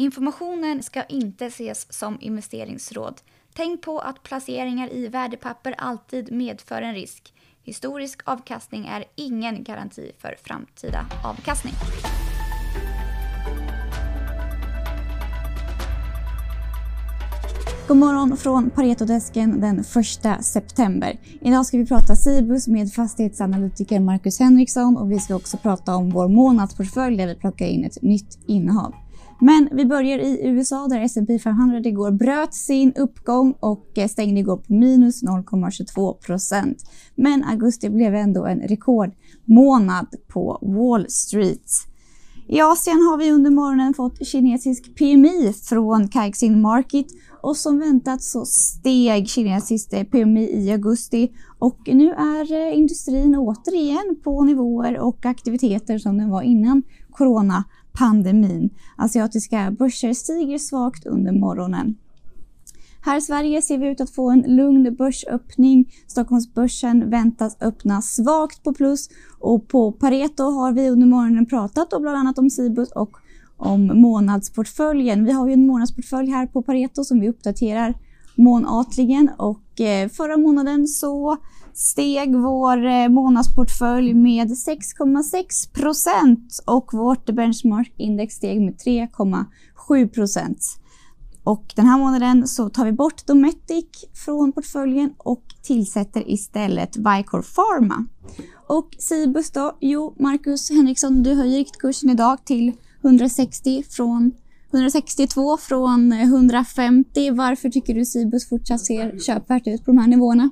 Informationen ska inte ses som investeringsråd. Tänk på att placeringar i värdepapper alltid medför en risk. Historisk avkastning är ingen garanti för framtida avkastning. God morgon från Paretodesken den 1 september. Idag ska vi prata Cibus med fastighetsanalytiker Marcus Henriksson och vi ska också prata om vår månadsportfölj där vi plockar in ett nytt innehav. Men vi börjar i USA där S&P 500 igår bröt sin uppgång och eh, stängde igår på minus 0,22 procent. Men augusti blev ändå en rekordmånad på Wall Street. I Asien har vi under morgonen fått kinesisk PMI från Kaixin Market och som väntat så steg kinesiskt eh, PMI i augusti och nu är eh, industrin återigen på nivåer och aktiviteter som den var innan Corona pandemin. Asiatiska börser stiger svagt under morgonen. Här i Sverige ser vi ut att få en lugn börsöppning. Stockholmsbörsen väntas öppna svagt på plus och på Pareto har vi under morgonen pratat bland annat om Cibus och om månadsportföljen. Vi har ju en månadsportfölj här på Pareto som vi uppdaterar månatligen och Eh, förra månaden så steg vår eh, månadsportfölj med 6,6 procent och vårt benchmarkindex steg med 3,7 procent. Och den här månaden så tar vi bort Dometic från portföljen och tillsätter istället Vicor Pharma. Och Cibus då? Jo, Marcus Henriksson, du höjer riktkursen idag till 160 från 162 från 150. Varför tycker du Cibus fortsatt ser köpvärt ut på de här nivåerna?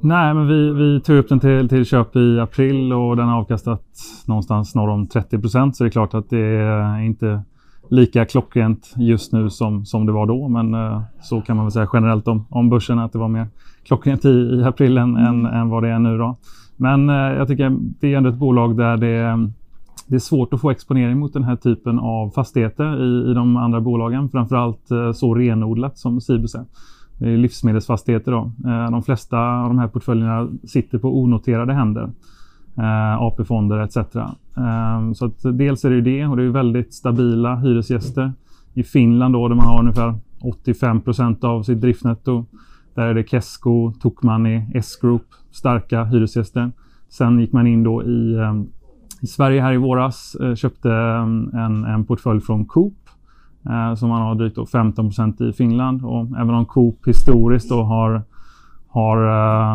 Nej, men vi, vi tog upp den till, till köp i april och den har avkastat någonstans norr om 30 procent. Så det är klart att det är inte lika klockrent just nu som, som det var då. Men eh, så kan man väl säga generellt om, om börsen att det var mer klockrent i, i april än, mm. än, än vad det är nu. Då. Men eh, jag tycker det är ändå ett bolag där det det är svårt att få exponering mot den här typen av fastigheter i, i de andra bolagen. Framförallt eh, så renodlat som Cibus är. Det är livsmedelsfastigheter. Då. Eh, de flesta av de här portföljerna sitter på onoterade händer. Eh, AP-fonder etc. Så att dels är det ju det och det är väldigt stabila hyresgäster. I Finland då där man har ungefär 85 procent av sitt driftnetto. Där är det Kesko, Tokmanni, S-Group, starka hyresgäster. Sen gick man in då i i Sverige här i våras eh, köpte mm, en, en portfölj från Coop eh, som man har drygt 15% i Finland. Och även om Coop historiskt då har, har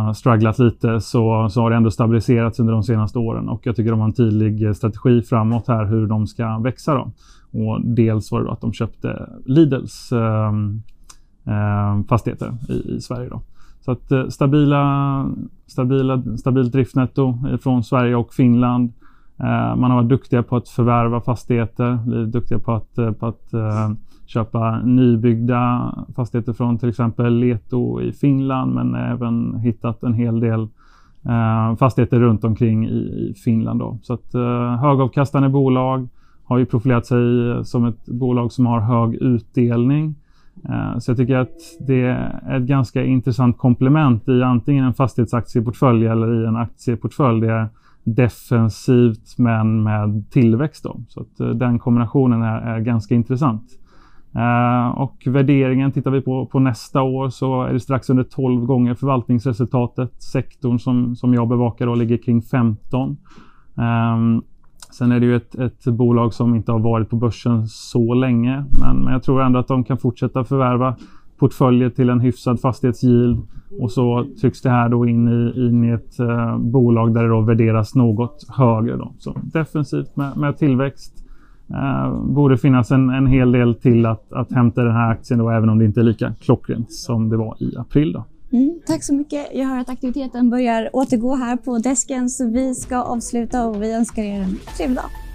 eh, strugglat lite så, så har det ändå stabiliserats under de senaste åren och jag tycker de har en tydlig strategi framåt här hur de ska växa. Då. Och dels var det att de köpte Lidls eh, fastigheter i, i Sverige. Då. Så att stabila, stabila, stabilt driftnetto från Sverige och Finland. Eh, man har varit duktiga på att förvärva fastigheter, blivit duktiga på att, eh, på att eh, köpa nybyggda fastigheter från till exempel Leto i Finland men även hittat en hel del fastigheter runt omkring i, Finland. Då. Så att högavkastande bolag har ju profilerat sig som ett bolag som har hög utdelning. Så jag tycker att det är ett ganska intressant komplement i antingen en fastighetsaktieportfölj eller i en aktieportfölj. Det defensivt men med tillväxt. Då. Så att, eh, den kombinationen är, är ganska intressant. Uh, och värderingen tittar vi på, på nästa år så är det strax under 12 gånger förvaltningsresultatet. Sektorn som, som jag bevakar då ligger kring 15. Um, ehm, sen är det ju ett, ett bolag som inte har varit på börsen så länge, men, men jag tror ändå att de kan fortsätta förvärva portföljer till en hyfsad fastighetsyield och så trycks det här då in i, in i ett eh, bolag där det då värderas något högre. Då. Så defensivt med, med tillväxt. Eh, borde finnas en, en hel del till att, att hämta den här aktien då, även om det inte är lika klockrent som det var i april. Då. Mm, tack så mycket. Jag hör att aktiviteten börjar återgå här på desken så vi ska avsluta och vi önskar er en trevlig dag.